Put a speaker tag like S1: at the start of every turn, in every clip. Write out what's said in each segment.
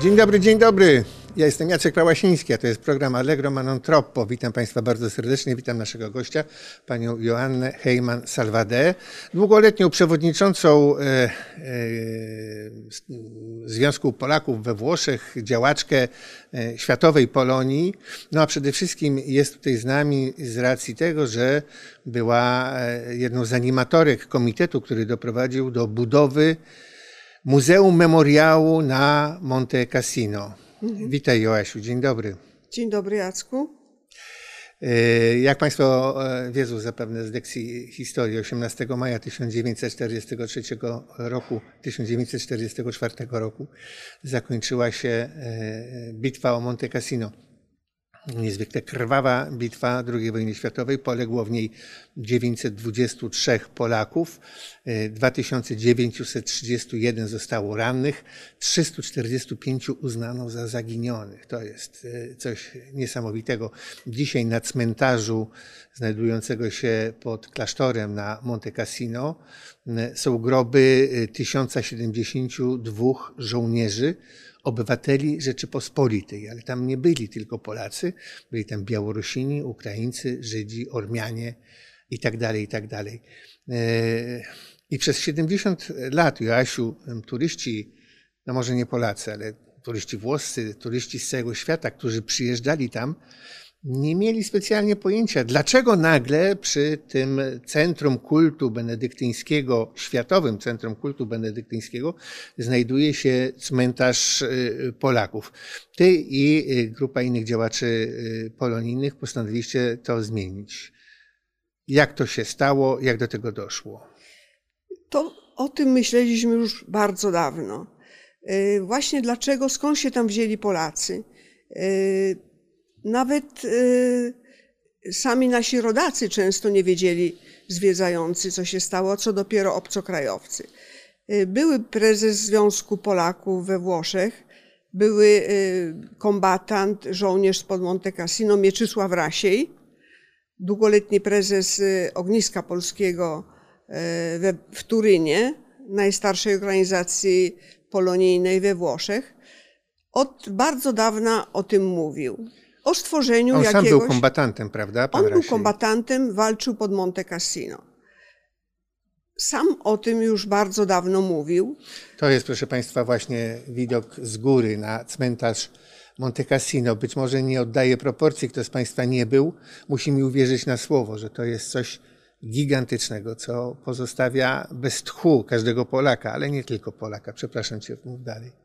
S1: Dzień dobry, dzień dobry. Ja jestem Jacek Krałasiński, a to jest program Allegro Manon Troppo. Witam Państwa bardzo serdecznie, witam naszego gościa, panią Joannę Heyman-Salvade, długoletnią przewodniczącą e, e, Związku Polaków we Włoszech, działaczkę e, Światowej Polonii. No a przede wszystkim jest tutaj z nami z racji tego, że była e, jedną z animatorek komitetu, który doprowadził do budowy Muzeum Memoriału na Monte Cassino. Witaj Joasiu, dzień dobry.
S2: Dzień dobry Jacku.
S1: E, Jak Państwo e, wiedzą zapewne z lekcji historii, 18 maja 1943 roku, 1944 roku zakończyła się e, bitwa o Monte Cassino. Niezwykle krwawa bitwa II wojny światowej. Poległo w niej 923 Polaków, e, 2931 zostało rannych, 345 uznano za zaginionych. To jest e, coś niesamowitego. Dzisiaj na cmentarzu znajdującego się pod klasztorem na Monte Cassino e, są groby e, 1072 żołnierzy, obywateli Rzeczypospolitej, ale tam nie byli tylko Polacy, byli tam Białorusini, Ukraińcy, Żydzi, Ormianie i tak dalej, i tak. E, I przez 70 lat, Joasiu, turyści, no może nie Polacy, ale turyści włoscy, turyści z całego świata, którzy przyjeżdżali tam, nie mieli specjalnie pojęcia, dlaczego nagle przy tym centrum kultu benedyktyńskiego, światowym centrum kultu benedyktyńskiego, znajduje się cmentarz y, Polaków. Ty i y, grupa innych działaczy y, polonijnych postanowiliście to zmienić. Jak to się stało, jak do tego doszło?
S2: To o tym myśleliśmy już bardzo dawno. Właśnie dlaczego, skąd się tam wzięli Polacy. Nawet yy, sami nasi rodacy często nie wiedzieli, zwiedzający, co się stało, co dopiero obcokrajowcy. Yy, Były prezes Związku Polaków we Włoszech, były yy, kombatant, żołnierz spod Monte Cassino Mieczysław Rasiej, długoletni prezes y, Ogniska Polskiego y, we, w Turynie, najstarszej organizacji polonijnej we Włoszech, od bardzo dawna o tym mówił. O stworzeniu
S1: On sam
S2: jakiegoś...
S1: był kombatantem, prawda? Pan
S2: On był
S1: Rasiej?
S2: kombatantem, walczył pod Monte Cassino. Sam o tym już bardzo dawno mówił.
S1: To jest, proszę Państwa, właśnie widok z góry na cmentarz Monte Cassino. Być może nie oddaje proporcji, kto z Państwa nie był, musi mi uwierzyć na słowo, że to jest coś gigantycznego, co pozostawia bez tchu każdego Polaka, ale nie tylko Polaka. Przepraszam Cię, mów dalej.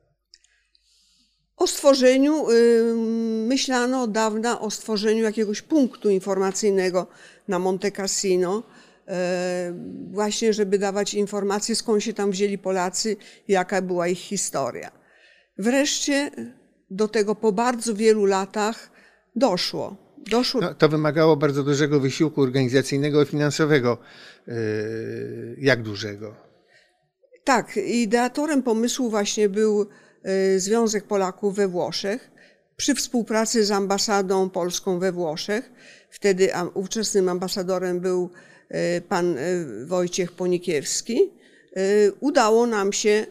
S2: O stworzeniu, myślano od dawna o stworzeniu jakiegoś punktu informacyjnego na Monte Cassino, y, właśnie żeby dawać informacje, skąd się tam wzięli Polacy, jaka była ich historia. Wreszcie do tego po bardzo wielu latach doszło. Doszło
S1: No, to wymagało bardzo dużego wysiłku organizacyjnego i finansowego. Yy, Jak dużego?
S2: Tak, ideatorem pomysłu właśnie był e, Związek Polaków we Włoszech przy współpracy z ambasadą polską we Włoszech. Wtedy ówczesnym ambasadorem był e, pan e, Wojciech Ponikiewski. Udało nam się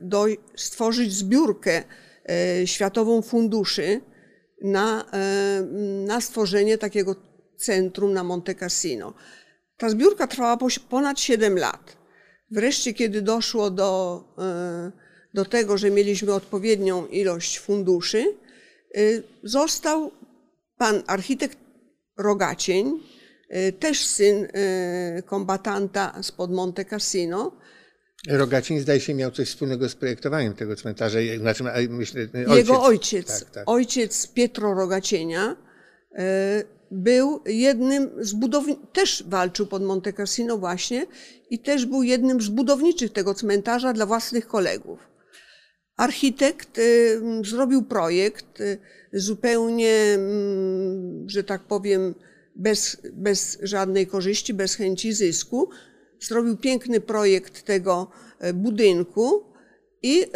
S2: do, stworzyć zbiórkę światową funduszy na, na stworzenie takiego centrum na Monte Cassino. Ta zbiórka trwała ponad 7 lat. Wreszcie, kiedy doszło do, do tego, że mieliśmy odpowiednią ilość funduszy, e, został pan architekt Rogacień, e, też syn e, kombatanta spod Monte Cassino.
S1: Rogacin zdaje się miał coś wspólnego z projektowaniem tego cmentarza. Znaczy, myślę,
S2: Jego ojciec,
S1: Tak, tak.
S2: ojciec Pietro Rogacienia, był jednym z budowniczych, też walczył pod Monte Cassino właśnie i też był jednym z budowniczych tego cmentarza dla własnych kolegów. Architekt y, zrobił projekt y, zupełnie, mm, że tak powiem, bez, bez żadnej korzyści, bez chęci zysku. Zrobił piękny projekt tego e, budynku i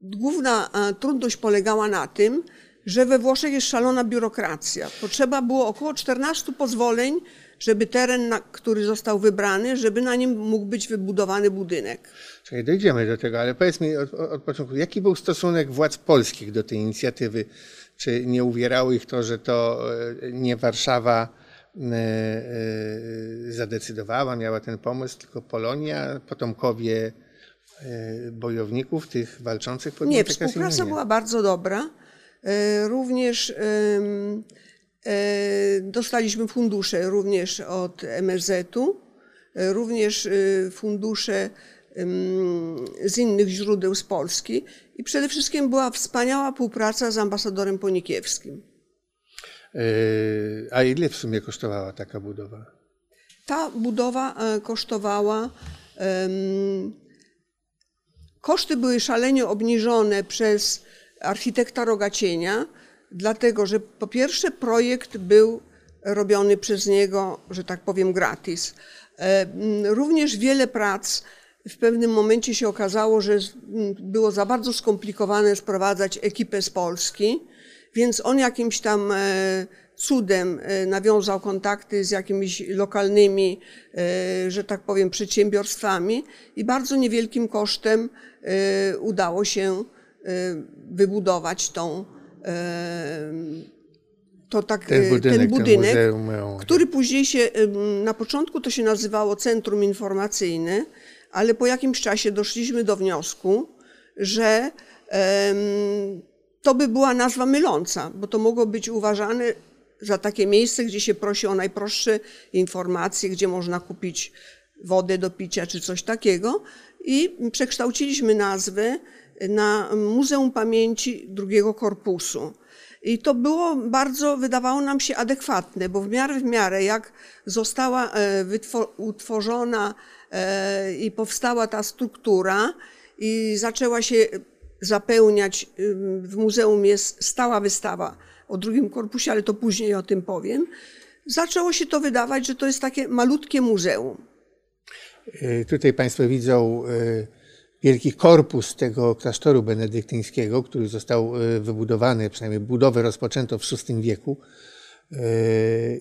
S2: główna trudność polegała na tym, że we Włoszech jest szalona biurokracja. Potrzeba było około 14 pozwoleń żeby teren, który został wybrany, żeby na nim mógł być wybudowany budynek.
S1: Czekaj, dojdziemy do tego, ale powiedz mi od, od początku, jaki był stosunek władz polskich do tej inicjatywy? Czy nie uwierało ich to, że to e, nie Warszawa e, e, zadecydowała, miała ten pomysł, tylko Polonia, potomkowie bojowników, tych walczących
S2: Nie, współpraca była bardzo dobra. Również dostaliśmy fundusze również od MSZ-u, również fundusze z innych źródeł z Polski i przede wszystkim była wspaniała współpraca z ambasadorem Ponikiewskim.
S1: E, A ile w sumie kosztowała taka budowa?
S2: Ta budowa e, kosztowała. Koszty były szalenie obniżone przez architekta Rogacienia, dlatego że po pierwsze projekt był robiony przez niego, że tak powiem, gratis. E, Również wiele prac w pewnym momencie się okazało, że było za bardzo skomplikowane sprowadzać ekipę z Polski, więc on jakimś tam e, cudem e, nawiązał kontakty z jakimiś lokalnymi, e, że tak powiem, przedsiębiorstwami i bardzo niewielkim kosztem udało się wybudować tą, to tak,
S1: Ten budynek,
S2: ten
S1: ten
S2: budynek
S1: miał-
S2: który później się, na początku to się nazywało Centrum Informacyjne, ale po jakimś czasie doszliśmy do wniosku, że to by była nazwa myląca, bo to mogło być uważane za takie miejsce, gdzie się prosi o najprostsze informacje, gdzie można kupić wodę do picia czy coś takiego. I przekształciliśmy nazwę na Muzeum Pamięci drugiego korpusu. I to było bardzo, wydawało nam się adekwatne, bo w miarę w miarę jak została e, utworzona i powstała ta struktura i zaczęła się zapełniać, w muzeum jest stała wystawa o drugim korpusie, ale to później o tym powiem, zaczęło się to wydawać, że to jest takie malutkie muzeum.
S1: E, Tutaj Państwo widzą e, wielki korpus tego klasztoru benedyktyńskiego, który został e, wybudowany, przynajmniej budowę rozpoczęto w VI wieku. E,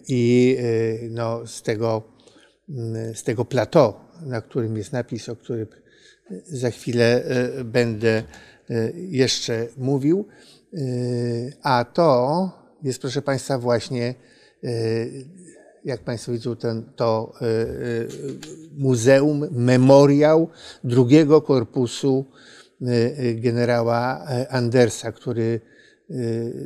S1: I e, no, z, tego, mm, z tego plateau, na którym jest napis, o którym za chwilę e, będę e, jeszcze mówił. E, A to jest, proszę Państwa, właśnie jak Państwo widzą, ten, to muzeum, memoriał drugiego korpusu generała Andersa, który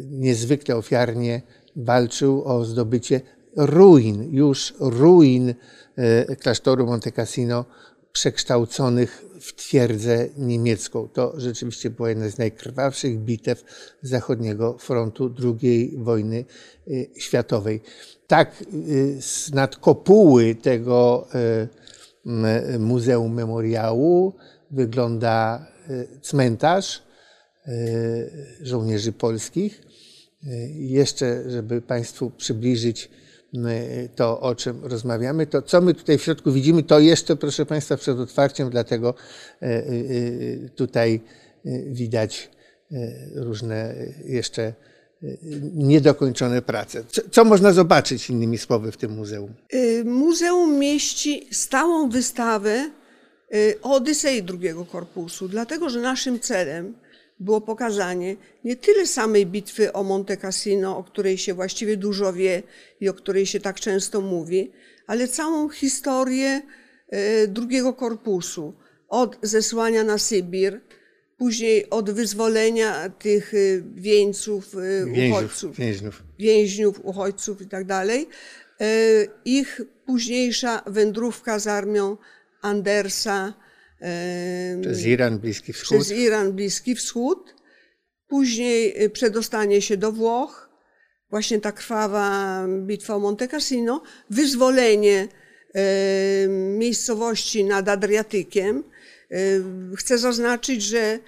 S1: niezwykle ofiarnie walczył o zdobycie ruin, już ruin e, klasztoru Monte Cassino, przekształconych w twierdzę niemiecką. To rzeczywiście była jedna z najkrwawszych bitew zachodniego frontu II wojny y, światowej. Tak y, z nad kopuły tego Muzeum Memoriału wygląda cmentarz żołnierzy polskich. Jeszcze, żeby Państwu przybliżyć to, o czym rozmawiamy, to co my tutaj w środku widzimy, to jeszcze, proszę Państwa, przed otwarciem, dlatego y, y, tutaj y, widać różne jeszcze niedokończone prace. Co, co można zobaczyć, innymi słowy, w tym muzeum?
S2: Muzeum mieści stałą wystawę Odysei drugiego korpusu, dlatego że naszym celem było pokazanie nie tyle samej bitwy o Monte Cassino, o której się właściwie dużo wie i o której się tak często mówi, ale całą historię y, drugiego korpusu, od zesłania na Sybir, później od wyzwolenia tych y, wieńców, y,
S1: Więźniów,
S2: uchodźców
S1: więźniów.
S2: więźniów, uchodźców i tak dalej. E, Ich późniejsza wędrówka z armią Andersa e,
S1: Przez Iran, Bliski Wschód.
S2: przez Iran, Bliski Wschód. Później e, przedostanie się do Włoch, właśnie ta krwawa bitwa o Monte Cassino, wyzwolenie miejscowości nad Adriatykiem. E, Chcę zaznaczyć, że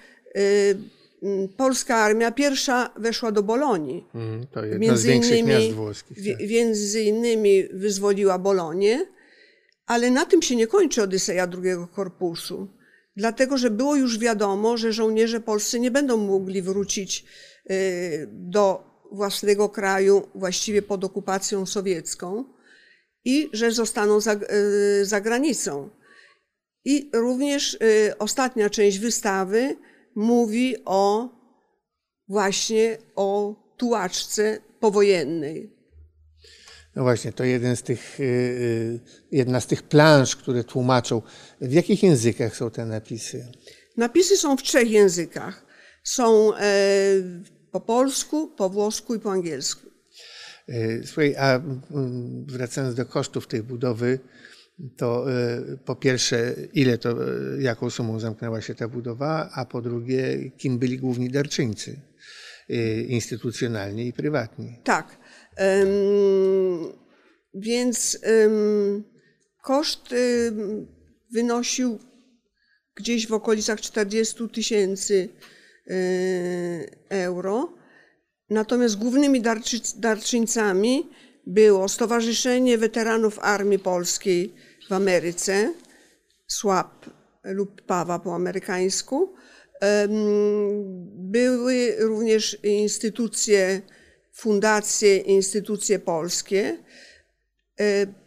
S2: m, polska armia pierwsza weszła do Bolonii.
S1: Mhm, To jedno z większych miast włoskich. tak.
S2: między innymi wyzwoliła Bolonię, ale na tym się nie kończy Odyseja drugiego korpusu. Dlatego, że było już wiadomo, że żołnierze polscy nie będą mogli wrócić y, do własnego kraju właściwie pod okupacją sowiecką i że zostaną za, y, za granicą. I również y, ostatnia część wystawy mówi o właśnie o tułaczce powojennej.
S1: No właśnie, to jeden z tych, y, y, jedna z tych planż, które tłumaczą. W jakich językach są te napisy?
S2: Napisy są w trzech językach. Są e, po polsku, po włosku i po angielsku.
S1: Y, Słuchaj, a wracając do kosztów tej budowy, to y, po pierwsze, ile to, jaką sumą zamknęła się ta budowa, a po drugie, kim byli główni darczyńcy, instytucjonalni i prywatni.
S2: Tak. Więc koszt wynosił gdzieś w okolicach 40 tysięcy e, euro. Natomiast głównymi darczy, darczyńcami było Stowarzyszenie Weteranów Armii Polskiej w Ameryce, SWAP lub PAWA po amerykańsku. Były również instytucje, fundacje, instytucje polskie. E,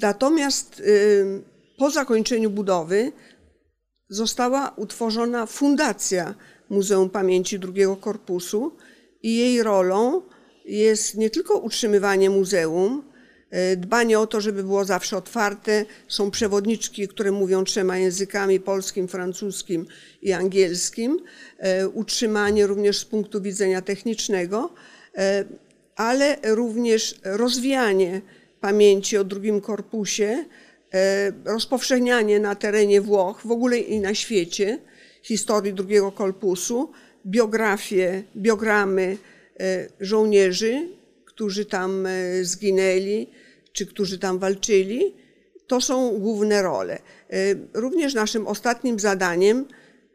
S2: Natomiast em, po zakończeniu budowy została utworzona Fundacja Muzeum Pamięci II Korpusu i jej rolą jest nie tylko utrzymywanie muzeum, e, dbanie o to, żeby było zawsze otwarte. Są przewodniczki, które mówią trzema językami polskim, francuskim i angielskim. E, Utrzymanie również z punktu widzenia technicznego, e, ale również rozwijanie pamięci o drugim korpusie, rozpowszechnianie na terenie Włoch, w ogóle i na świecie, historii drugiego korpusu, biografie, biogramy żołnierzy, którzy tam zginęli, czy którzy tam walczyli. To są główne role. E, Również naszym ostatnim zadaniem,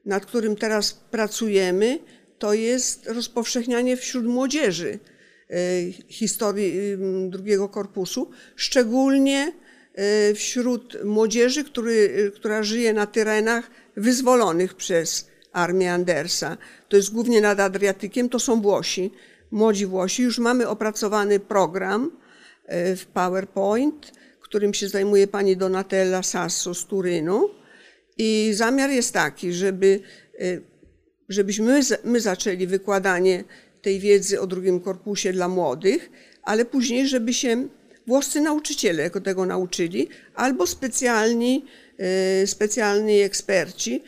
S2: nad którym teraz pracujemy, to jest rozpowszechnianie wśród młodzieży e, historii ym, drugiego korpusu, szczególnie e, wśród młodzieży, który, która żyje na terenach wyzwolonych przez armię Andersa. To jest głównie nad Adriatykiem, to są Włosi, młodzi Włosi. Już mamy opracowany program w PowerPoint, którym się zajmuje pani Donatella Sasso z Turynu. I zamiar jest taki, żeby, e, żebyśmy my, za- my zaczęli wykładanie tej wiedzy o drugim korpusie dla młodych, ale później, żeby się włoscy nauczyciele tego nauczyli, albo specjalni, e, specjalni eksperci,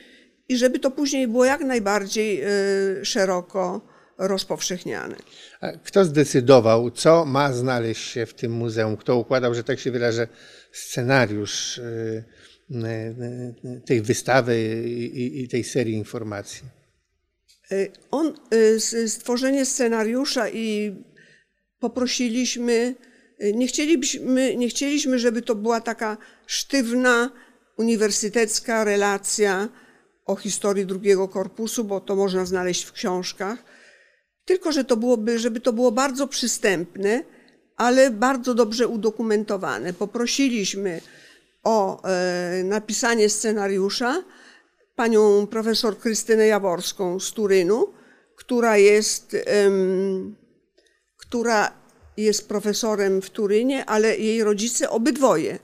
S2: i żeby to później było jak najbardziej e, szeroko rozpowszechniane.
S1: A kto zdecydował, co ma znaleźć się w tym muzeum? Kto układał, że tak się wyrażę, scenariusz y, y, y, tej wystawy i, tej serii informacji?
S2: E, On, e, stworzenie scenariusza i poprosiliśmy, e, nie chcielibyśmy, nie chcieliśmy, żeby to była taka sztywna, uniwersytecka relacja o historii drugiego korpusu, bo to można znaleźć w książkach, tylko że to byłoby, żeby to było bardzo przystępne, ale bardzo dobrze udokumentowane. Poprosiliśmy o e, napisanie scenariusza panią profesor Krystynę Jaworską z Turynu, która jest, która jest profesorem w Turynie, ale jej rodzice obydwoje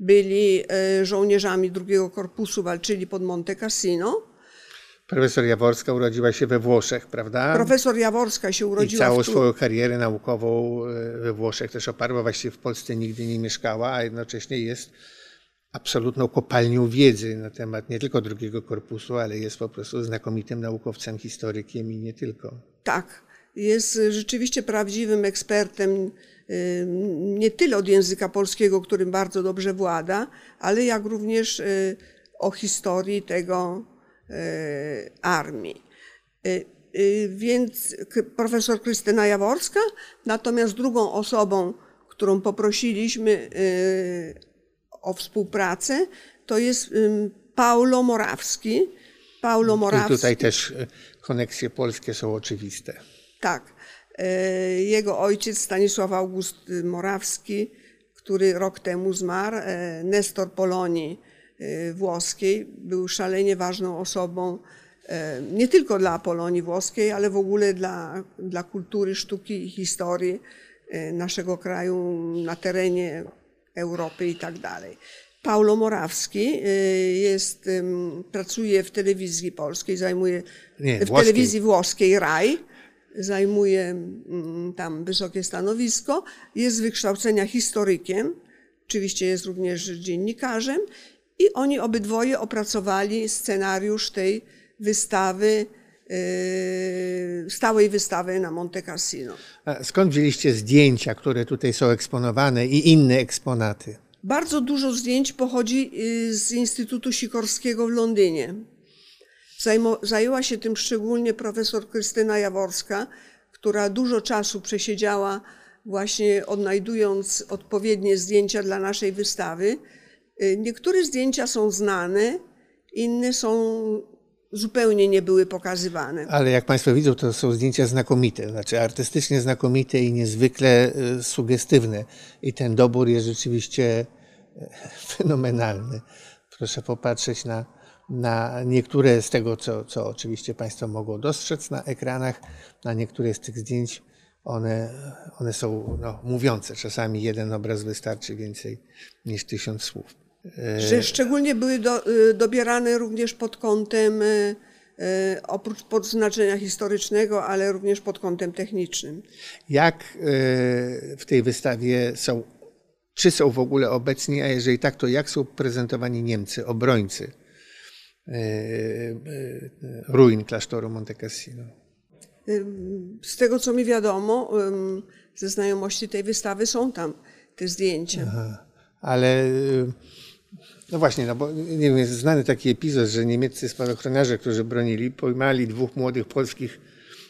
S2: byli e, żołnierzami drugiego korpusu, walczyli pod Monte Cassino.
S1: Profesor Jaworska urodziła się we Włoszech, prawda?
S2: Profesor Jaworska się
S1: I
S2: urodziła
S1: całą
S2: w
S1: swoją karierę naukową e, we Włoszech też oparła, właściwie w Polsce nigdy nie mieszkała, a jednocześnie jest absolutną kopalnią wiedzy na temat nie tylko drugiego korpusu, ale jest po prostu znakomitym naukowcem, historykiem i nie tylko.
S2: Tak, jest rzeczywiście prawdziwym ekspertem y, nie tyle od języka polskiego, którym bardzo dobrze włada, ale jak również y, o historii tego armii. Y, y, Więc profesor Krystyna Jaworska, natomiast drugą osobą, którą poprosiliśmy o współpracę, to jest Paulo Morawski. Paulo
S1: I
S2: Morawski.
S1: tutaj też e, koneksje polskie są oczywiste.
S2: Tak. E, Jego ojciec Stanisław August Morawski, który rok temu zmarł, e, Nestor Polonii e, włoskiej, był szalenie ważną osobą e, nie tylko dla Polonii włoskiej, ale w ogóle dla, dla kultury, sztuki i historii e, naszego kraju na terenie Europy i tak dalej. Paulo Morawski jest, pracuje w telewizji polskiej, zajmuje
S1: Nie,
S2: w
S1: włoskiej.
S2: telewizji włoskiej RAI, zajmuje mm, tam wysokie stanowisko, jest z wykształcenia historykiem, oczywiście jest również dziennikarzem i oni obydwoje opracowali scenariusz tej wystawy, yy, stałej wystawy na Monte Cassino.
S1: A skąd wzięliście zdjęcia, które tutaj są eksponowane i inne eksponaty?
S2: Bardzo dużo zdjęć pochodzi y, z Instytutu Sikorskiego w Londynie. Zajęła się tym szczególnie profesor Krystyna Jaworska, która dużo czasu przesiedziała właśnie odnajdując odpowiednie zdjęcia dla naszej wystawy. Y, Niektóre zdjęcia są znane, inne są zupełnie nie były pokazywane.
S1: Ale jak Państwo widzą, to są zdjęcia znakomite, znaczy artystycznie znakomite i niezwykle e, sugestywne. I ten dobór jest rzeczywiście e, fenomenalny. Proszę popatrzeć na, na niektóre z tego, co, co oczywiście Państwo mogą dostrzec na ekranach, na niektóre z tych zdjęć. One, one są no, mówiące. Czasami jeden obraz wystarczy więcej niż tysiąc słów.
S2: Że szczególnie były do, y, dobierane również pod kątem, y, y, oprócz podznaczenia historycznego, ale również pod kątem technicznym.
S1: Jak e, w tej wystawie są, czy są w ogóle obecni, a jeżeli tak, to jak są prezentowani Niemcy, obrońcy e, e, ruin klasztoru Monte Cassino?
S2: Z tego, co mi wiadomo, ze znajomości tej wystawy są tam te zdjęcia.
S1: Ale e, no właśnie, no bo nie wiem, jest znany taki epizod, że niemieccy spadochroniarze, którzy bronili, pojmali dwóch młodych polskich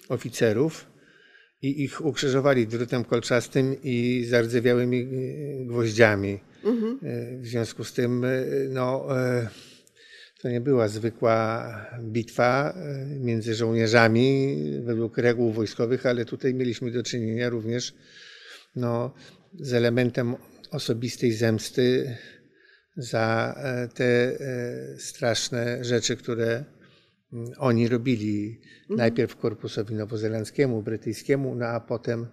S1: oficerów i ich ukrzyżowali drutem kolczastym i zardzewiałymi e, gwoździami. E, W związku z tym, e, no, to nie była zwykła bitwa między żołnierzami według reguł wojskowych, ale tutaj mieliśmy do czynienia również no, z elementem osobistej zemsty za e, te e, straszne rzeczy, które mm, oni robili najpierw korpusowi nowozelandzkiemu, brytyjskiemu, no a potem,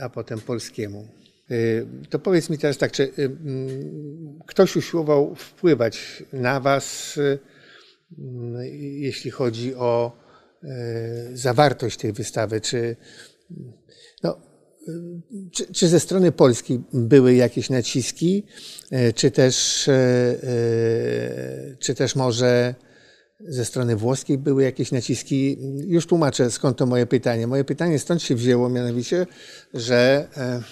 S1: a potem polskiemu. Y, To powiedz mi teraz tak, czy y, mm, ktoś usiłował wpływać na Was, y, mm, jeśli chodzi o zawartość tej wystawy? Czy, no, czy, czy ze strony Polski były jakieś naciski, y, czy też, y, y, czy też może ze strony włoskiej były jakieś naciski? Już tłumaczę, skąd to moje pytanie. Moje pytanie stąd się wzięło, mianowicie, że e,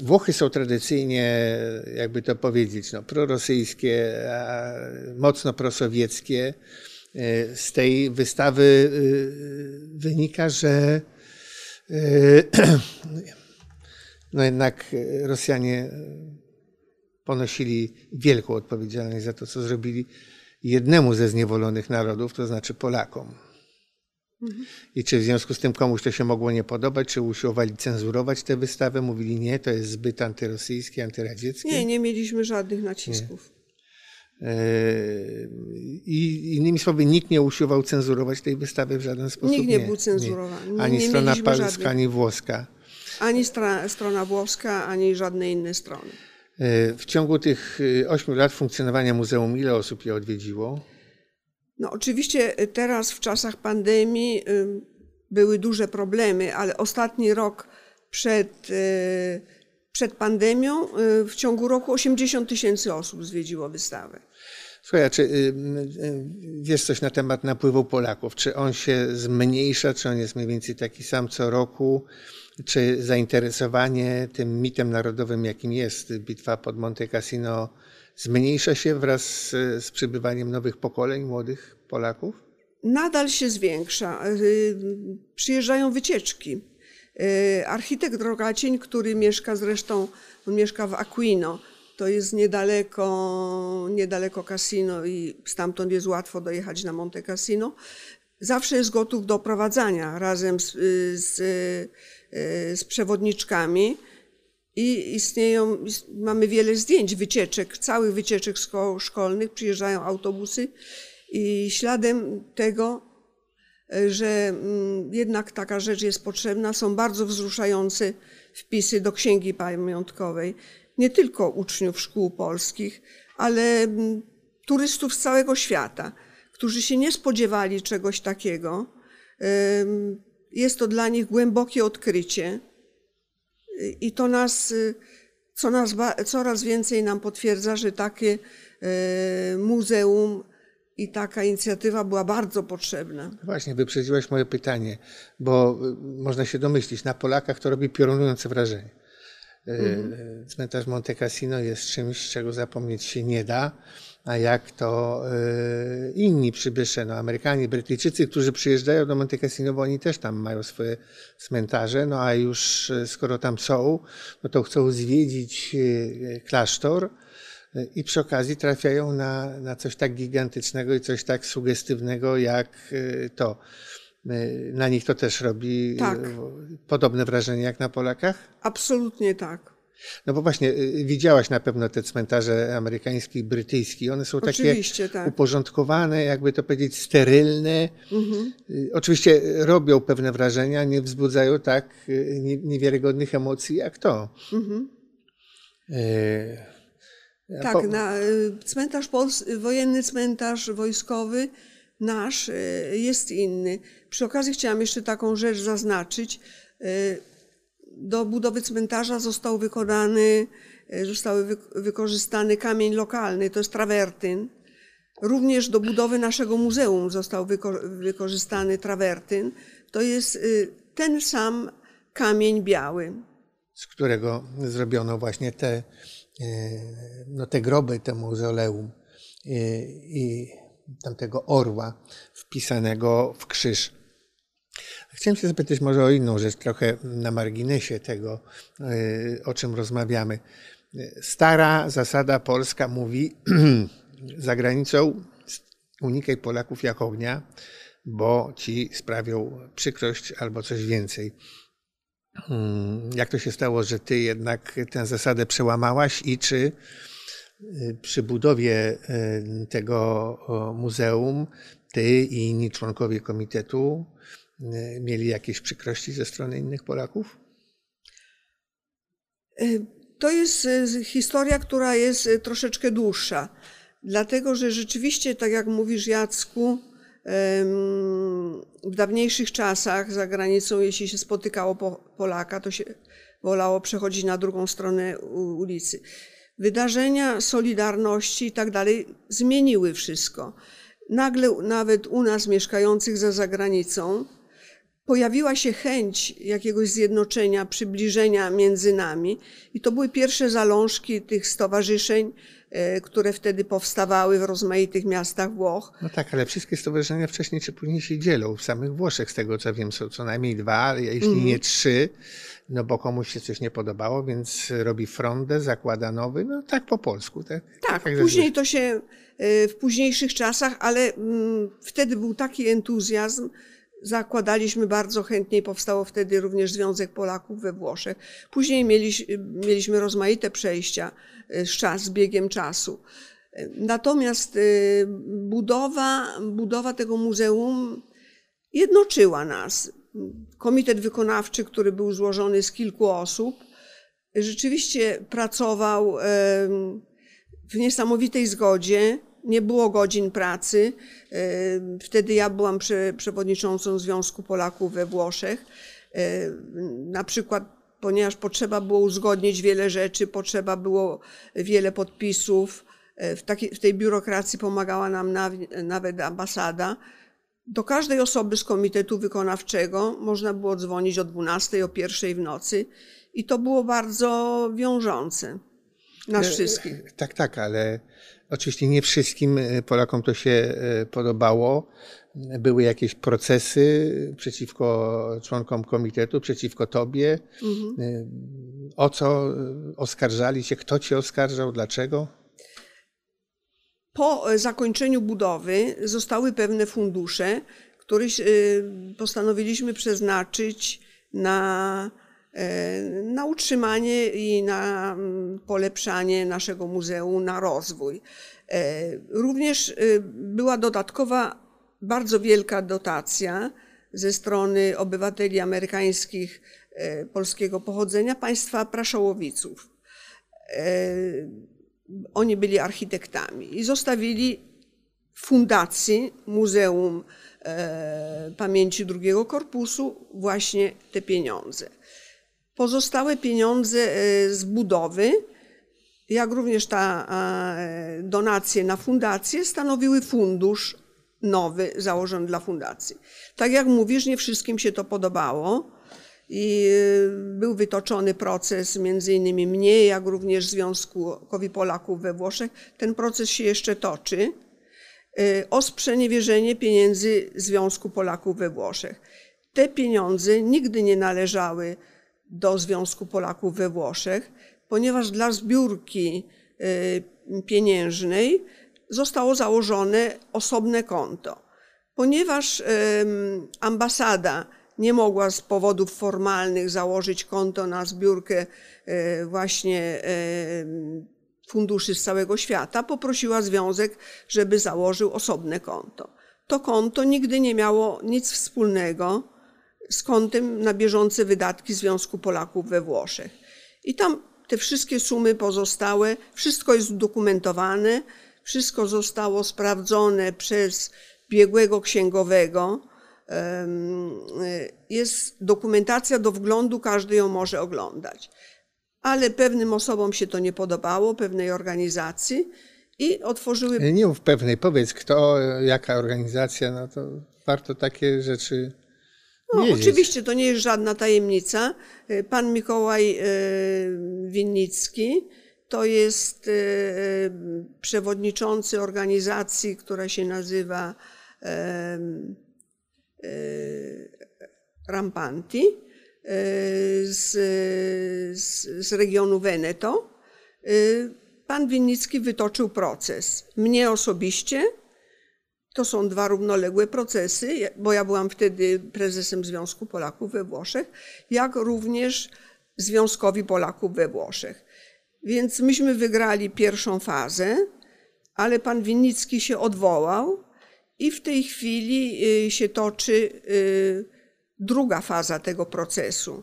S1: Włochy są tradycyjnie, jakby to powiedzieć, no, prorosyjskie, mocno prosowieckie. E, Z tej wystawy e, wynika, że e, no jednak Rosjanie ponosili wielką odpowiedzialność za to, co zrobili jednemu ze zniewolonych narodów, to znaczy Polakom. I czy w związku z tym komuś to się mogło nie podobać, czy usiłowali cenzurować tę wystawę, mówili nie, to jest zbyt antyrosyjskie, antyradzieckie.
S2: Nie, nie mieliśmy żadnych nacisków.
S1: E, I innymi słowy, nikt nie usiłował cenzurować tej wystawy w żaden sposób.
S2: Nikt nie był cenzurowany. Nie-
S1: Ani
S2: nie
S1: strona polska,
S2: żadnych.
S1: ani włoska.
S2: Ani stra, strona włoska, ani żadne inne strony.
S1: E, W ciągu tych e, ośmiu lat funkcjonowania muzeum, ile osób je odwiedziło?
S2: No oczywiście y, teraz w czasach pandemii y, były duże problemy, ale ostatni rok przed, y, przed pandemią y, w ciągu roku 80 tysięcy osób zwiedziło wystawę.
S1: Słuchaj, czy y, y, wiesz coś na temat napływu Polaków? Czy on się zmniejsza, czy on jest mniej więcej taki sam co roku? Czy zainteresowanie tym mitem narodowym, jakim jest bitwa pod Monte Cassino, zmniejsza się wraz z, przybywaniem nowych pokoleń młodych Polaków?
S2: Nadal się zwiększa. Przyjeżdżają wycieczki. Y, Architekt Rogacień, który mieszka zresztą, on mieszka w Aquino, to jest niedaleko, niedaleko Cassino i stamtąd jest łatwo dojechać na Monte Cassino. Zawsze jest gotów do prowadzania razem z, y, z, y, z przewodniczkami. I istnieją, ist- mamy wiele zdjęć, wycieczek, całych wycieczek szko- szkolnych, przyjeżdżają autobusy i śladem tego że mm, jednak taka rzecz jest potrzebna. Są bardzo wzruszające wpisy do księgi pamiątkowej, nie tylko uczniów szkół polskich, ale mm, turystów z całego świata, którzy się nie spodziewali czegoś takiego. Jest to dla nich głębokie odkrycie i to nas, y, co nas coraz więcej nam potwierdza, że takie muzeum i taka inicjatywa była bardzo potrzebna.
S1: Właśnie, wyprzedziłaś moje pytanie, bo y, można się domyślić, na Polakach to robi piorunujące wrażenie. Mhm. Cmentarz Monte Cassino jest czymś, czego zapomnieć się nie da a jak to y, inni przybysze, no Amerykanie, Brytyjczycy, którzy przyjeżdżają do Monte Cassino, bo oni też tam mają swoje cmentarze, no a już y, skoro tam są, no to chcą zwiedzić y, klasztor i przy okazji trafiają na, na coś tak gigantycznego i coś tak sugestywnego jak to. Na nich to też robi tak. podobne wrażenie jak na Polakach?
S2: Absolutnie tak.
S1: No bo właśnie, widziałaś na pewno te cmentarze amerykańskie i brytyjskie. One są Oczywiście, takie tak. uporządkowane, jakby to powiedzieć, sterylne. Mhm. Oczywiście robią pewne wrażenia, nie wzbudzają tak niewiarygodnych emocji jak to. Mhm.
S2: E... Tak, po... na, cmentarz Pols- wojenny cmentarz wojskowy nasz jest inny. Przy okazji chciałam jeszcze taką rzecz zaznaczyć do budowy cmentarza został wykonany, e, zostały wykorzystany kamień lokalny, to jest trawertyn. Również do budowy naszego muzeum został wykorzystany trawertyn. To jest y, ten sam kamień biały.
S1: Z którego zrobiono właśnie te, no te groby, te mauzoleum i, e, i tamtego orła wpisanego w krzyż. Chciałem się zapytać może o inną rzecz, trochę na marginesie tego, e, o czym rozmawiamy. Stara zasada polska mówi, za granicą unikaj Polaków jak ognia, bo ci sprawią przykrość albo coś więcej. Hmm, jak to się stało, że ty jednak tę zasadę przełamałaś i czy e, przy budowie e, tego muzeum ty i inni członkowie komitetu E, mieli jakieś przykrości ze strony innych Polaków?
S2: To jest historia, która jest troszeczkę dłuższa, dlatego że rzeczywiście, tak jak mówisz, Jacku, w dawniejszych czasach za granicą, jeśli się spotykało Polaka, to się wolało przechodzić na drugą stronę ulicy. Wydarzenia, Solidarności i tak dalej zmieniły wszystko. Nagle nawet u nas mieszkających za zagranicą pojawiła się chęć jakiegoś zjednoczenia, przybliżenia między nami. I to były pierwsze zalążki tych stowarzyszeń, które wtedy powstawały w rozmaitych miastach Włoch.
S1: No tak, ale wszystkie stowarzyszenia wcześniej czy później się dzielą. W samych Włoszech, z tego co wiem, są co najmniej dwa, jeśli mm. nie trzy, no bo komuś się coś nie podobało, więc robi frondę, zakłada nowy, no tak po polsku. Tak,
S2: tak, tak później to się e, w późniejszych czasach, ale mm, wtedy był taki entuzjazm, zakładaliśmy bardzo chętnie i powstało wtedy również Związek Polaków we Włoszech. Później mieliśmy, mieliśmy rozmaite przejścia e, z, czas, z biegiem czasu. Natomiast e, budowa, budowa tego muzeum jednoczyła nas. Komitet wykonawczy, który był złożony z kilku osób, rzeczywiście pracował w niesamowitej zgodzie nie było godzin pracy. E, wtedy ja byłam przewodniczącą Związku Polaków we Włoszech. E, na przykład, ponieważ potrzeba było uzgodnić wiele rzeczy, potrzeba było wiele podpisów. E, w, takiej, w tej biurokracji pomagała nam nawet ambasada. Do każdej osoby z komitetu wykonawczego można było dzwonić o 12, o 1 w nocy i to było bardzo wiążące nas wszystkich.
S1: Tak, tak, ale Oczywiście nie wszystkim e, Polakom to się e, podobało. Były jakieś procesy przeciwko członkom komitetu, przeciwko tobie. Mhm. E, o co oskarżali się? Kto cię oskarżał? Dlaczego?
S2: Po zakończeniu budowy zostały pewne fundusze, które postanowiliśmy przeznaczyć na na utrzymanie i na mm, polepszanie naszego muzeum, na rozwój. E, również y, była dodatkowa bardzo wielka dotacja ze strony obywateli amerykańskich e, polskiego pochodzenia, państwa Praszołowiców. E, oni byli architektami i zostawili fundacji Muzeum Pamięci II Korpusu właśnie te pieniądze. Pozostałe pieniądze z budowy, jak również ta donacje na fundację stanowiły fundusz nowy założony dla fundacji. Tak jak mówisz, nie wszystkim się to podobało i y, był wytoczony proces między innymi mnie, jak również Związkowi Polaków we Włoszech. Ten proces się jeszcze toczy o sprzeniewierzenie pieniędzy Związku Polaków we Włoszech. Te pieniądze nigdy nie należały do Związku Polaków we Włoszech, ponieważ dla zbiórki y, pieniężnej zostało założone osobne konto. Ponieważ ambasada nie mogła z powodów formalnych założyć konto na zbiórkę e, właśnie funduszy z całego świata, poprosiła związek, żeby założył osobne konto. To konto nigdy nie miało nic wspólnego z kontem na bieżące wydatki Związku Polaków we Włoszech. I tam te wszystkie sumy pozostałe, wszystko jest udokumentowane, wszystko zostało sprawdzone przez biegłego księgowego. Jest dokumentacja do wglądu, każdy ją może oglądać. Ale pewnym osobom się to nie podobało, pewnej organizacji i otworzyły.
S1: Nie mów pewnej, powiedz kto, jaka organizacja, no to warto takie rzeczy. No,
S2: oczywiście to nie jest żadna tajemnica. Pan Mikołaj e, Winnicki to jest e, e, przewodniczący organizacji, która się nazywa e, Rampanti z, z, z regionu Veneto. Pan Winnicki wytoczył proces. Mnie osobiście, to są dwa równoległe procesy, bo ja byłam wtedy prezesem Związku Polaków we Włoszech, jak również Związkowi Polaków we Włoszech. Więc myśmy wygrali pierwszą fazę, ale pan Winnicki się odwołał i w tej chwili y, się toczy y, druga faza tego procesu.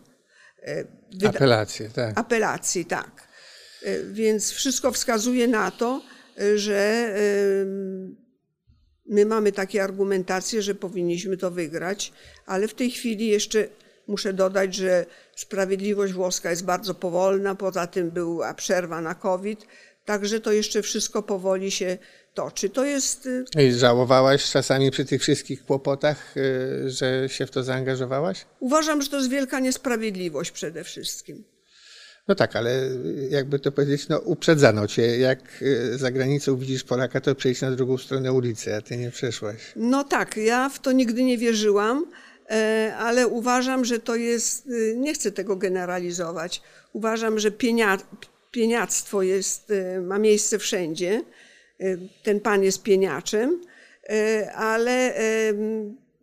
S1: Y, Wyda Apelacje, tak.
S2: Apelacji, tak. Więc wszystko wskazuje na to, że my mamy takie argumentacje, że powinniśmy to wygrać, ale w tej chwili jeszcze Muszę dodać, że sprawiedliwość włoska jest bardzo powolna, poza tym była przerwa na COVID, także to jeszcze wszystko powoli się toczy. To jest.
S1: Y, I żałowałaś czasami przy tych wszystkich kłopotach, y, że się w to zaangażowałaś?
S2: Uważam, że to jest wielka niesprawiedliwość przede wszystkim.
S1: No tak, ale jakby to powiedzieć, no uprzedzano cię. Jak y, za granicą widzisz Polaka, to przejdź na drugą stronę ulicy, a ty nie przeszłaś.
S2: No tak, ja w to nigdy nie wierzyłam. E, ale uważam, że to jest, y, nie chcę tego generalizować, uważam, że pienia, pieniactwo jest, y, ma miejsce wszędzie. Ten pan jest pieniaczem, ale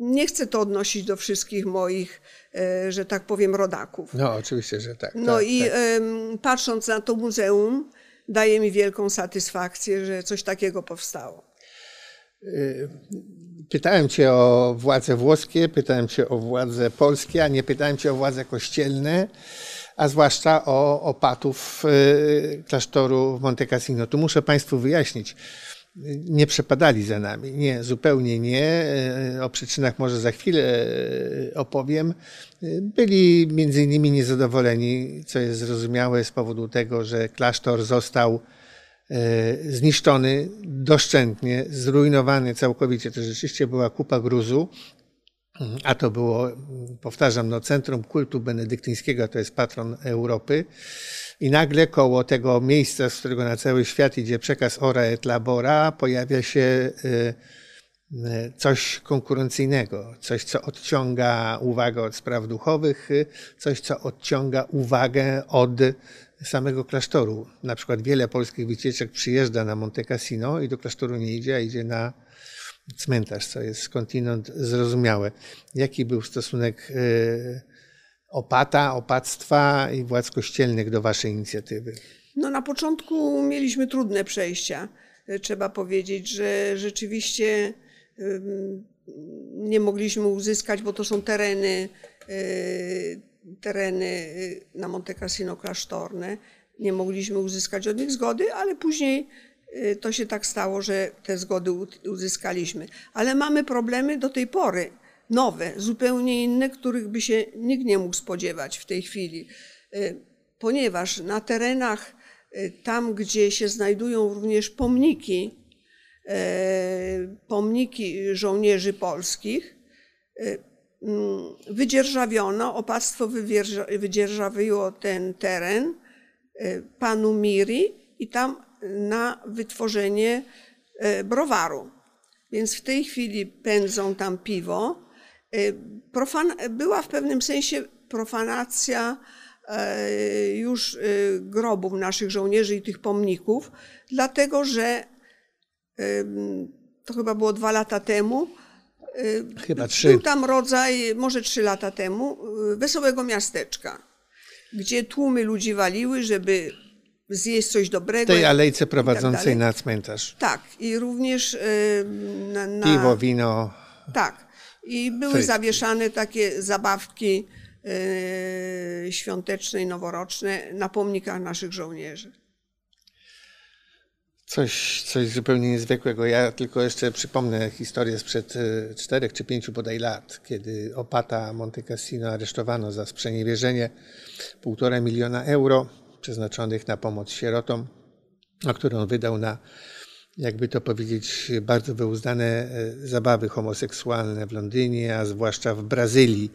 S2: nie chcę to odnosić do wszystkich moich, że tak powiem, rodaków.
S1: No, oczywiście, że tak.
S2: No
S1: tak,
S2: i tak. patrząc na to muzeum, daje mi wielką satysfakcję, że coś takiego powstało.
S1: Pytałem cię o władze włoskie, pytałem cię o władze polskie, a nie pytałem cię o władze kościelne, a zwłaszcza o opatów y, klasztoru w Monte Cassino. Tu muszę Państwu wyjaśnić. Nie przepadali za nami. Nie, zupełnie nie. Y, o przyczynach może za chwilę y, opowiem. Byli między innymi niezadowoleni, co jest zrozumiałe z powodu tego, że klasztor został E, zniszczony doszczętnie, zrujnowany całkowicie. To rzeczywiście była kupa gruzu, a to było, powtarzam, no, centrum kultu benedyktyńskiego, to jest patron Europy. I nagle koło tego miejsca, z którego na cały świat idzie przekaz Ora et Labora, pojawia się e, e, coś konkurencyjnego, coś, co odciąga uwagę od spraw duchowych, coś, co odciąga uwagę od samego klasztoru. Na przykład wiele polskich wycieczek przyjeżdża na Monte Cassino i do klasztoru nie idzie, a idzie na cmentarz, co jest skądinąd zrozumiałe. Jaki był stosunek opata, opactwa i władz kościelnych do waszej inicjatywy?
S2: No na początku mieliśmy trudne przejścia. Trzeba powiedzieć, że rzeczywiście nie mogliśmy uzyskać, bo to są tereny, tereny na Monte Cassino klasztorne. Nie mogliśmy uzyskać od nich zgody, ale później to się tak stało, że te zgody uzyskaliśmy. Ale mamy problemy do tej pory, nowe, zupełnie inne, których by się nikt nie mógł spodziewać w tej chwili. Ponieważ na terenach, tam gdzie się znajdują również pomniki, pomniki żołnierzy polskich, wydzierżawiono, opactwo wydzierżawiło ten teren panu Miri i tam na wytworzenie browaru. Więc w tej chwili pędzą tam piwo. Profan była w pewnym sensie profanacja już grobów naszych żołnierzy i tych pomników, dlatego że to chyba było dwa lata temu.
S1: Chyba trzy.
S2: Był tam rodzaj, może trzy lata temu, wesołego miasteczka, gdzie tłumy ludzi waliły, żeby zjeść coś dobrego.
S1: W tej alejce
S2: tak
S1: prowadzącej
S2: dalej.
S1: na cmentarz.
S2: Tak, i również y, na, na,
S1: Piwo, wino.
S2: Tak. I były zawieszane takie zabawki y, świąteczne i noworoczne na pomnikach naszych żołnierzy.
S1: Coś, coś zupełnie niezwykłego. Ja tylko jeszcze przypomnę historię sprzed e, czterech czy pięciu bodaj lat, kiedy opata Monte Cassino aresztowano za sprzeniewierzenie półtora miliona euro przeznaczonych na pomoc sierotom, a które on wydał na, jakby to powiedzieć, bardzo wyuzdane e, zabawy homoseksualne w Londynie, a zwłaszcza w Brazylii.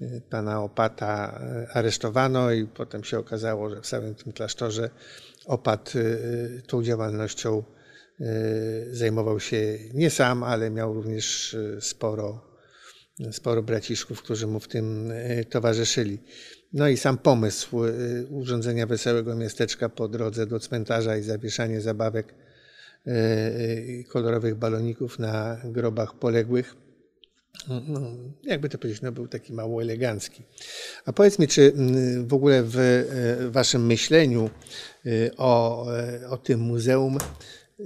S1: E, Pana opata e, aresztowano i potem się okazało, że w samym tym klasztorze opat tą działalnością zajmował się nie sam, ale miał również sporo, sporo braciszków, którzy mu w tym towarzyszyli. No i sam pomysł urządzenia wesołego miasteczka po drodze do cmentarza i zawieszanie zabawek kolorowych baloników na grobach poległych no, jakby to powiedzieć, no, był taki mało elegancki. A powiedz mi, czy mm, w ogóle w e, waszym myśleniu e, o, e, o tym muzeum e,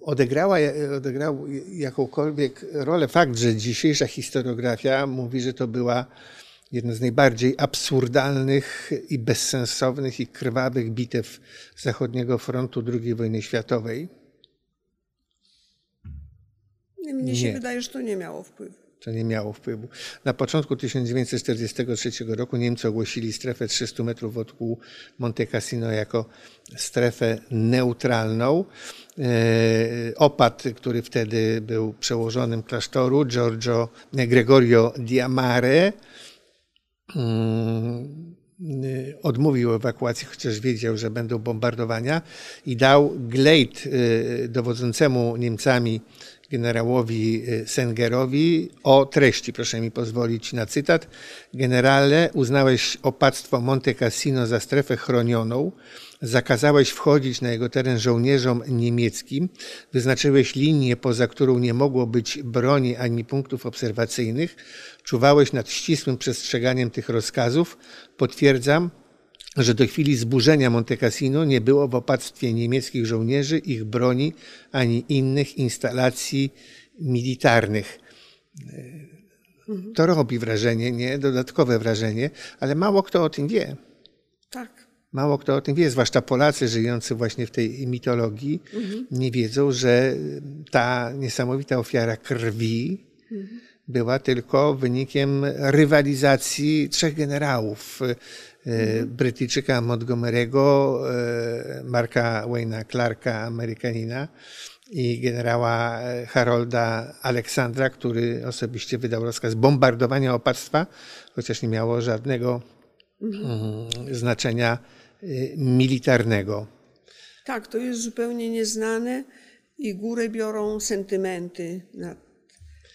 S1: odegrała, odegrał jakąkolwiek rolę fakt, że dzisiejsza historiografia mówi, że to była jedna z najbardziej absurdalnych i bezsensownych i krwawych bitew zachodniego frontu II wojny światowej.
S2: Mnie się
S1: Nie.
S2: wydaje, że to nie miało wpływu.
S1: To nie miało wpływu. Na początku 1943 roku Niemcy ogłosili strefę 300 metrów wokół Monte Cassino jako strefę neutralną. E, Opat, który wtedy był przełożonym klasztoru, Giorgio Gregorio Diamare, mm, odmówił ewakuacji, chociaż wiedział, że będą bombardowania i dał glejt y, dowodzącemu Niemcami generałowi y, Sengerowi o treści. Proszę mi pozwolić na cytat. Generale, uznałeś opactwo Monte Cassino za strefę chronioną, zakazałeś wchodzić na jego teren żołnierzom niemieckim, wyznaczyłeś linię, poza którą nie mogło być broni ani punktów obserwacyjnych, czuwałeś nad ścisłym przestrzeganiem tych rozkazów. Potwierdzam, że do chwili zburzenia Monte Cassino nie było w opactwie niemieckich żołnierzy, ich broni ani innych instalacji militarnych. To robi wrażenie, nie? Dodatkowe wrażenie, ale mało kto o tym wie.
S2: Tak.
S1: Mało kto o tym wie, zwłaszcza Polacy żyjący właśnie w tej mitologii, nie wiedzą, że ta niesamowita ofiara krwi była tylko wynikiem rywalizacji trzech generałów. E, Brytyjczyka Montgomery'ego, e, Marka Wayne'a Clarka, Amerykanina i generała e, Harolda Aleksandra, który osobiście wydał rozkaz bombardowania opactwa, chociaż nie miało żadnego mm, znaczenia y, militarnego.
S2: Tak, to jest zupełnie nieznane i górę biorą sentymenty nad,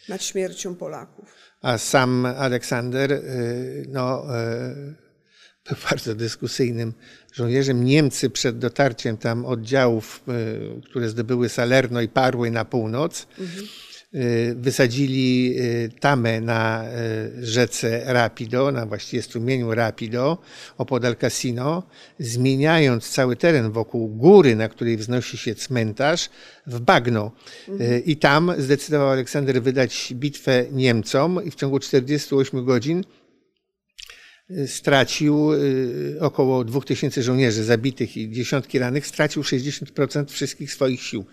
S2: nad śmiercią Polaków.
S1: A sam Aleksander y, no, był bardzo dyskusyjnym żołnierzem. Niemcy przed dotarciem tam oddziałów, y, które zdobyły Salerno i parły na północ, y, wysadzili y, tamę na rzece Rapido, na właściwie strumieniu Rapido, opodal Casino, zmieniając cały teren wokół góry, na której wznosi się cmentarz, w bagno. I tam zdecydował Aleksander wydać bitwę Niemcom i w ciągu 48 godzin stracił y, około 2000 żołnierzy zabitych i dziesiątki rannych, stracił 60% wszystkich swoich sił.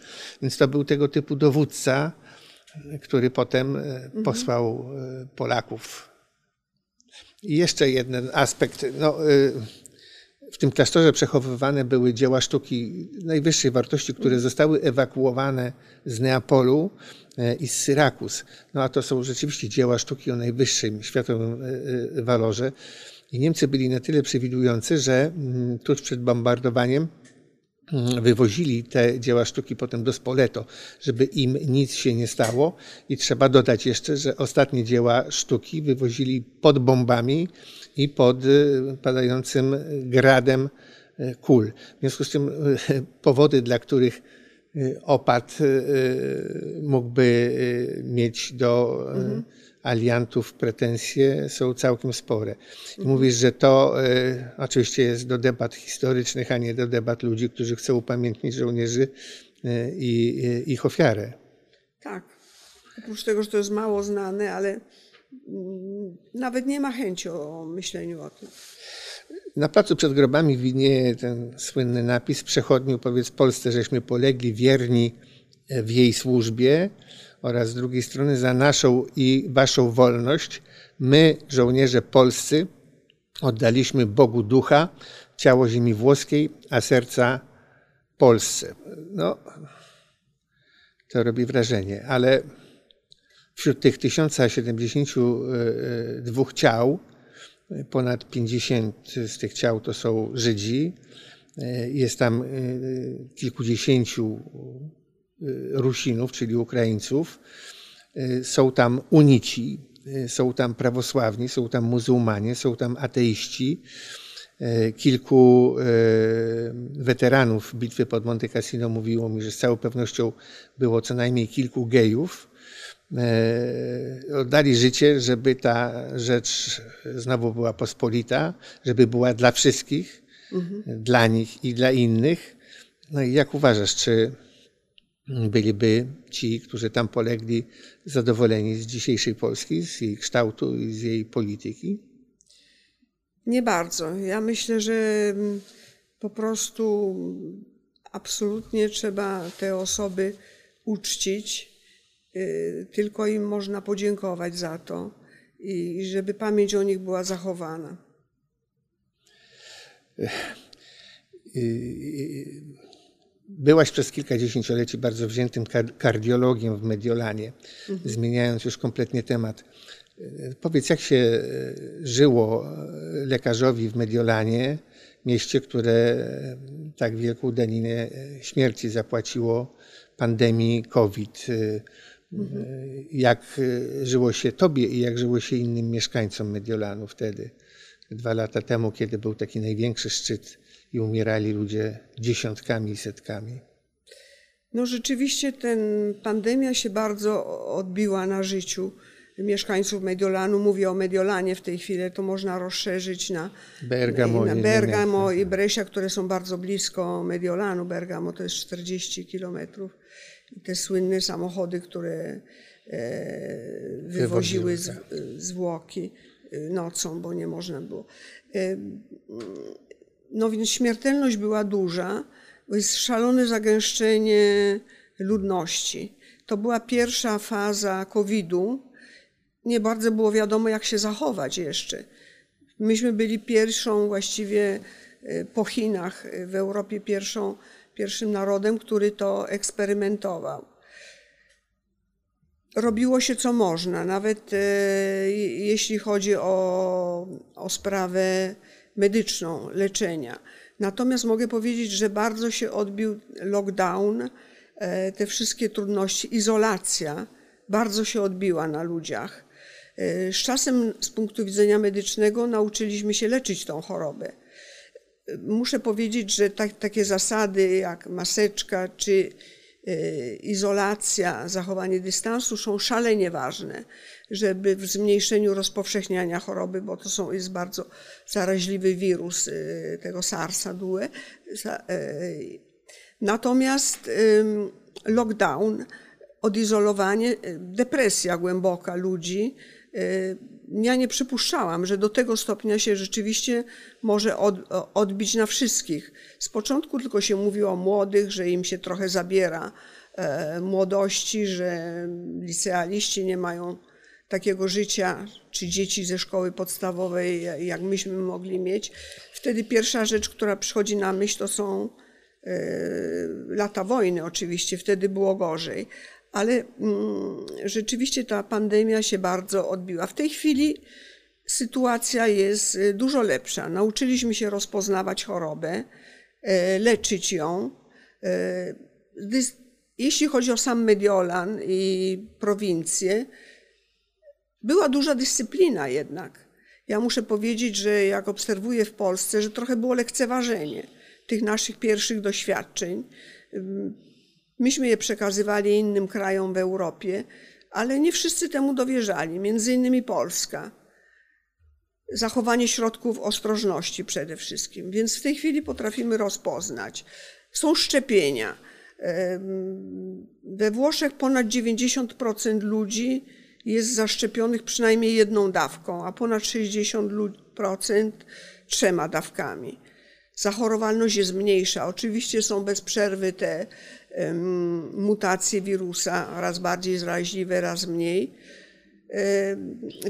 S1: Więc to był tego typu dowódca, który potem y, mhm. posłał y, Polaków. I jeszcze jeden aspekt. No, w tym klasztorze przechowywane były dzieła sztuki najwyższej wartości, które mhm. zostały ewakuowane z Neapolu i z Syrakus. No a to są rzeczywiście dzieła sztuki o najwyższym światowym walorze. I Niemcy byli na tyle przewidujący, że mm, tuż przed bombardowaniem wywozili te dzieła sztuki potem do Spoleto, żeby im nic się nie stało. I trzeba dodać jeszcze, że ostatnie dzieła sztuki wywozili pod bombami i pod y, padającym gradem y, kul. W związku z tym y, powody, dla których opad mógłby mieć do mhm aliantów pretensje są całkiem spore. I mówisz, że to y, oczywiście jest do debat historycznych, a nie do debat ludzi, którzy chcą upamiętnić żołnierzy y, i y, ich ofiarę.
S2: Tak. Oprócz tego, że to jest mało znane, ale y, nawet nie ma chęci o myśleniu o tym.
S1: Na placu przed grobami widnieje ten słynny napis Przechodniu powiedz Polsce, żeśmy polegli wierni w jej służbie oraz z drugiej strony za naszą i waszą wolność my, żołnierze polscy, oddaliśmy Bogu ducha, ciało ziemi włoskiej, a serca Polsce. No, to robi wrażenie, ale wśród tych 1072 ciał, ponad 50 z tych ciał to są Żydzi, jest tam kilkudziesięciu Y, Rusinów, czyli Ukraińców. Y, są tam unici, y, są tam prawosławni, są tam muzułmanie, są tam ateiści. Kilku weteranów bitwy pod Monte Cassino mówiło mi, że z całą pewnością było co najmniej kilku gejów. Oddali życie, żeby ta rzecz znowu była pospolita, żeby była dla wszystkich, mhm. dla nich i dla innych. No i jak uważasz, czy byliby ci, którzy tam polegli, zadowoleni z dzisiejszej Polski, z jej kształtu i z jej polityki?
S2: Nie bardzo. Ja myślę, że mm, po prostu absolutnie trzeba te osoby uczcić. Y, tylko im można podziękować za to i żeby pamięć o nich była zachowana.
S1: Byłaś przez kilka dziesięcioleci bardzo wziętym kardiologiem w Mediolanie, mhm. zmieniając już kompletnie temat. Powiedz, jak się e, żyło e, lekarzowi w Mediolanie, mieście, które e, tak wielką daninę śmierci zapłaciło pandemii COVID. Mhm. Jak żyło się tobie i jak żyło się innym mieszkańcom Mediolanu wtedy, dwa lata temu, kiedy był taki największy szczyt i umierali ludzie dziesiątkami i setkami.
S2: No rzeczywiście ten pandemia się bardzo odbiła na życiu mieszkańców Mediolanu. Mówię o Mediolanie w tej chwili, to można rozszerzyć na
S1: Bergamo,
S2: na Bergamo i Brescia, które są bardzo blisko Mediolanu. Bergamo to jest 40 kilometrów. I te słynne samochody, które e, wywoziły zwłoki e, nocą, bo nie można było. No więc śmiertelność była duża, bo jest szalone zagęszczenie ludności. To była pierwsza faza COVID-u. Nie bardzo było wiadomo, jak się zachować jeszcze. Myśmy byli pierwszą właściwie e, po Chinach e, w Europie pierwszą, pierwszym narodem, który to eksperymentował. Robiło się co można, nawet e, jeśli chodzi o, o sprawę medyczną, leczenia. Natomiast mogę powiedzieć, że bardzo się odbił lockdown, e, te wszystkie trudności, izolacja bardzo się odbiła na ludziach. E, z czasem, z punktu widzenia medycznego, nauczyliśmy się leczyć tą chorobę. E, muszę powiedzieć, że tak, takie zasady jak maseczka czy izolacja, zachowanie dystansu są szalenie ważne, żeby w zmniejszeniu rozpowszechniania choroby, bo to są, jest bardzo zaraźliwy wirus tego SARS-a due. Natomiast lockdown, odizolowanie, depresja głęboka ludzi, ja nie przypuszczałam, że do tego stopnia się rzeczywiście może odbić na wszystkich. Z początku tylko się mówiło o młodych, że im się trochę zabiera e, młodości, że licealiści nie mają takiego życia, czy dzieci ze szkoły podstawowej, jak myśmy mogli mieć. Wtedy pierwsza rzecz, która przychodzi na myśl, to są e, lata wojny oczywiście, wtedy było gorzej ale mm, rzeczywiście ta pandemia się bardzo odbiła. W tej chwili sytuacja jest y, dużo lepsza. Nauczyliśmy się rozpoznawać chorobę, e, leczyć ją. E, jeśli chodzi o sam Mediolan i prowincję, była duża dyscyplina jednak. Ja muszę powiedzieć, że jak obserwuję w Polsce, że trochę było lekceważenie tych naszych pierwszych doświadczeń Myśmy je przekazywali innym krajom w Europie, ale nie wszyscy temu dowierzali, między innymi Polska. Zachowanie środków ostrożności przede wszystkim, więc w tej chwili potrafimy rozpoznać. Są szczepienia. We Włoszech ponad 90% ludzi jest zaszczepionych przynajmniej jedną dawką, a ponad 60% trzema dawkami. Zachorowalność jest mniejsza. Oczywiście są bez przerwy te mutacje wirusa, raz bardziej zaraźliwe, raz mniej.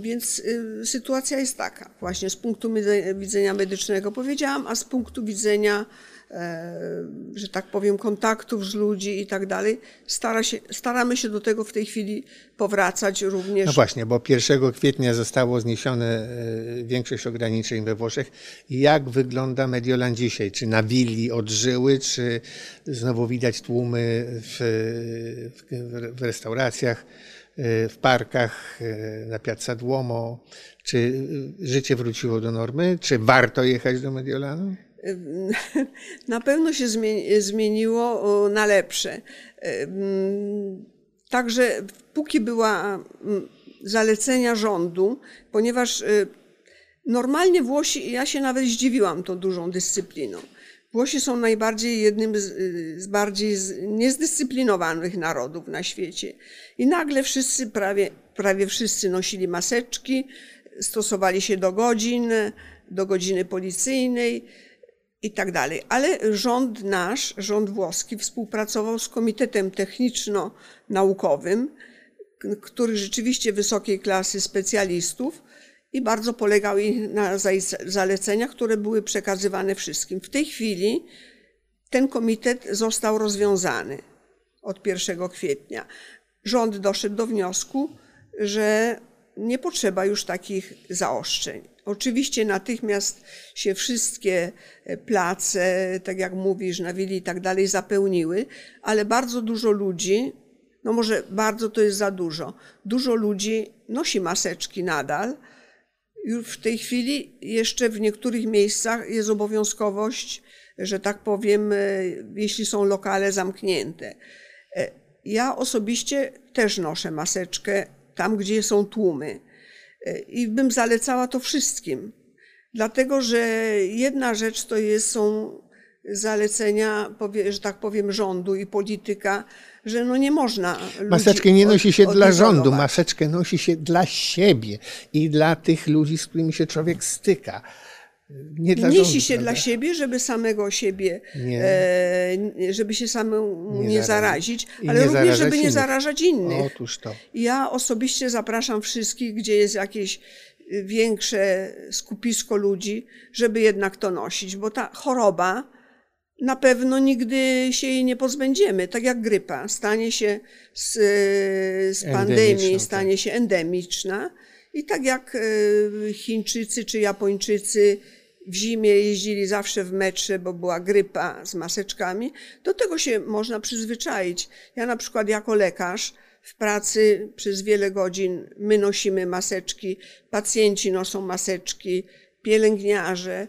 S2: Więc y, sytuacja jest taka, właśnie z punktu widzenia medycznego powiedziałam, a z punktu widzenia że tak powiem, kontaktów z ludzi i tak dalej. Stara się, staramy się do tego w tej chwili powracać również.
S1: No właśnie, bo 1 kwietnia zostało zniesione e, większość ograniczeń we Włoszech. Jak wygląda Mediolan dzisiaj? Czy na willi odżyły, czy znowu widać tłumy w, w, w restauracjach? E, w parkach, na Piazza Duomo. Czy życie wróciło do normy? Czy warto jechać do Mediolanu?
S2: na pewno się zmieniło na lepsze. Także póki była zalecenia rządu, ponieważ y, normalnie Włosi, ja się nawet zdziwiłam tą dużą dyscypliną. Włosi są najbardziej jednym z, z bardziej z, niezdyscyplinowanych narodów na świecie. I nagle wszyscy, prawie, prawie wszyscy nosili maseczki, stosowali się do godzin, do godziny policyjnej i tak dalej. Ale rząd nasz, rząd włoski współpracował z Komitetem Techniczno-Naukowym, który rzeczywiście wysokiej klasy specjalistów i bardzo polegał na zaleceniach, które były przekazywane wszystkim. W tej chwili ten komitet został rozwiązany od 1 kwietnia. Rząd doszedł do wniosku, że nie potrzeba już takich zaostrzeń. Oczywiście natychmiast się wszystkie e, place, tak jak mówisz, na willi i tak dalej, zapełniły, ale bardzo dużo ludzi, no może bardzo to jest za dużo, dużo ludzi nosi maseczki nadal. Już w tej chwili jeszcze w niektórych miejscach jest obowiązkowość, że tak powiem, e, jeśli są lokale zamknięte. E, ja osobiście też noszę maseczkę tam, gdzie są tłumy i bym zalecała to wszystkim. Dlatego, że jedna rzecz to jest, są zalecenia, że tak powiem, rządu i polityka, że no nie można.
S1: Maseczkę nie nosi się od, dla rządu, maseczkę nosi się dla siebie i dla tych ludzi, z którymi się człowiek styka.
S2: Nie dla rządu, się prawda? dla siebie, żeby samego siebie, e, żeby się samemu nie, nie zarazić, nie ale również, żeby innych. nie zarażać innych.
S1: Otóż to.
S2: Ja osobiście zapraszam wszystkich, gdzie jest jakieś y, większe skupisko ludzi, żeby jednak to nosić, bo ta choroba na pewno nigdy się jej nie pozbędziemy, tak jak grypa stanie się z, z pandemii, tak. stanie tak. się endemiczna. I tak jak y, Chińczycy czy Japończycy w zimie jeździli zawsze w metrze, bo była grypa z maseczkami, do tego się można przyzwyczaić. Ja na przykład jako lekarz w pracy przez wiele godzin my nosimy maseczki, pacjenci noszą maseczki, pielęgniarze.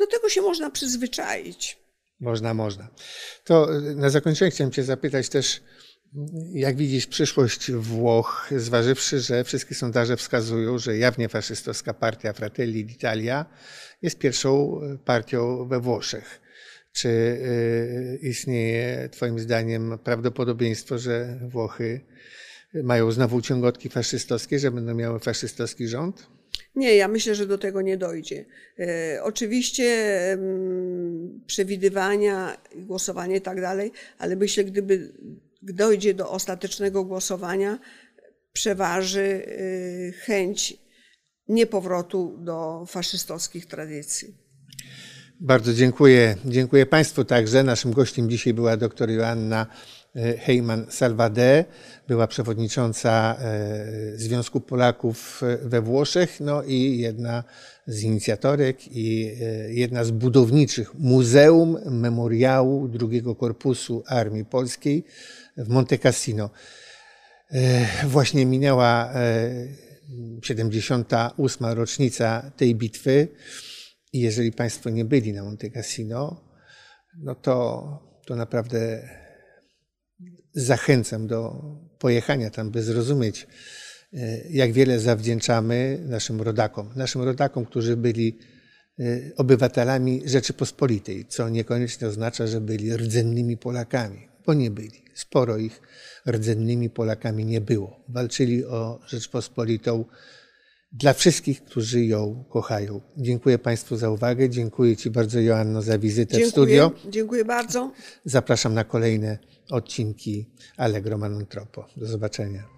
S2: Do tego się można przyzwyczaić.
S1: Można, można. To y, na zakończenie chciałem Cię zapytać też, jak widzisz przyszłość Włoch, zważywszy, że wszystkie sondaże wskazują, że jawnie faszystowska partia Fratelli d'Italia jest pierwszą y, partią we Włoszech. Czy y, istnieje Twoim zdaniem prawdopodobieństwo, że Włochy mają znowu ciągotki faszystowskie, że będą miały faszystowski rząd?
S2: Nie, ja myślę, że do tego nie dojdzie. E, oczywiście em, przewidywania, głosowanie i tak dalej, ale myślę, gdyby dojdzie do ostatecznego głosowania, przeważy e, chęć niepowrotu do faszystowskich tradycji.
S1: Bardzo dziękuję. Dziękuję Państwu także. Naszym gościem dzisiaj była dr Joanna e, Heyman-Salvade, była przewodnicząca e, Związku Polaków we Włoszech, no i jedna z inicjatorek i e, jedna z budowniczych Muzeum Memoriału II Korpusu Armii Polskiej w Monte Cassino. Właśnie minęła 78. rocznica tej bitwy. I jeżeli Państwo nie byli na Monte Cassino, no to, to naprawdę zachęcam do pojechania tam, by zrozumieć, jak wiele zawdzięczamy naszym rodakom. Naszym rodakom, którzy byli obywatelami Rzeczypospolitej, co niekoniecznie oznacza, że byli rdzennymi Polakami, bo nie byli. Sporo ich rdzennymi Polakami nie było. Walczyli o Rzeczpospolitą dla wszystkich, którzy ją kochają. Dziękuję Państwu za uwagę. Dziękuję Ci bardzo, Joanno, za wizytę
S2: Dziękuję,
S1: w studio.
S2: dziękuję bardzo.
S1: Zapraszam na kolejne odcinki Allegro Manontropo. Do zobaczenia.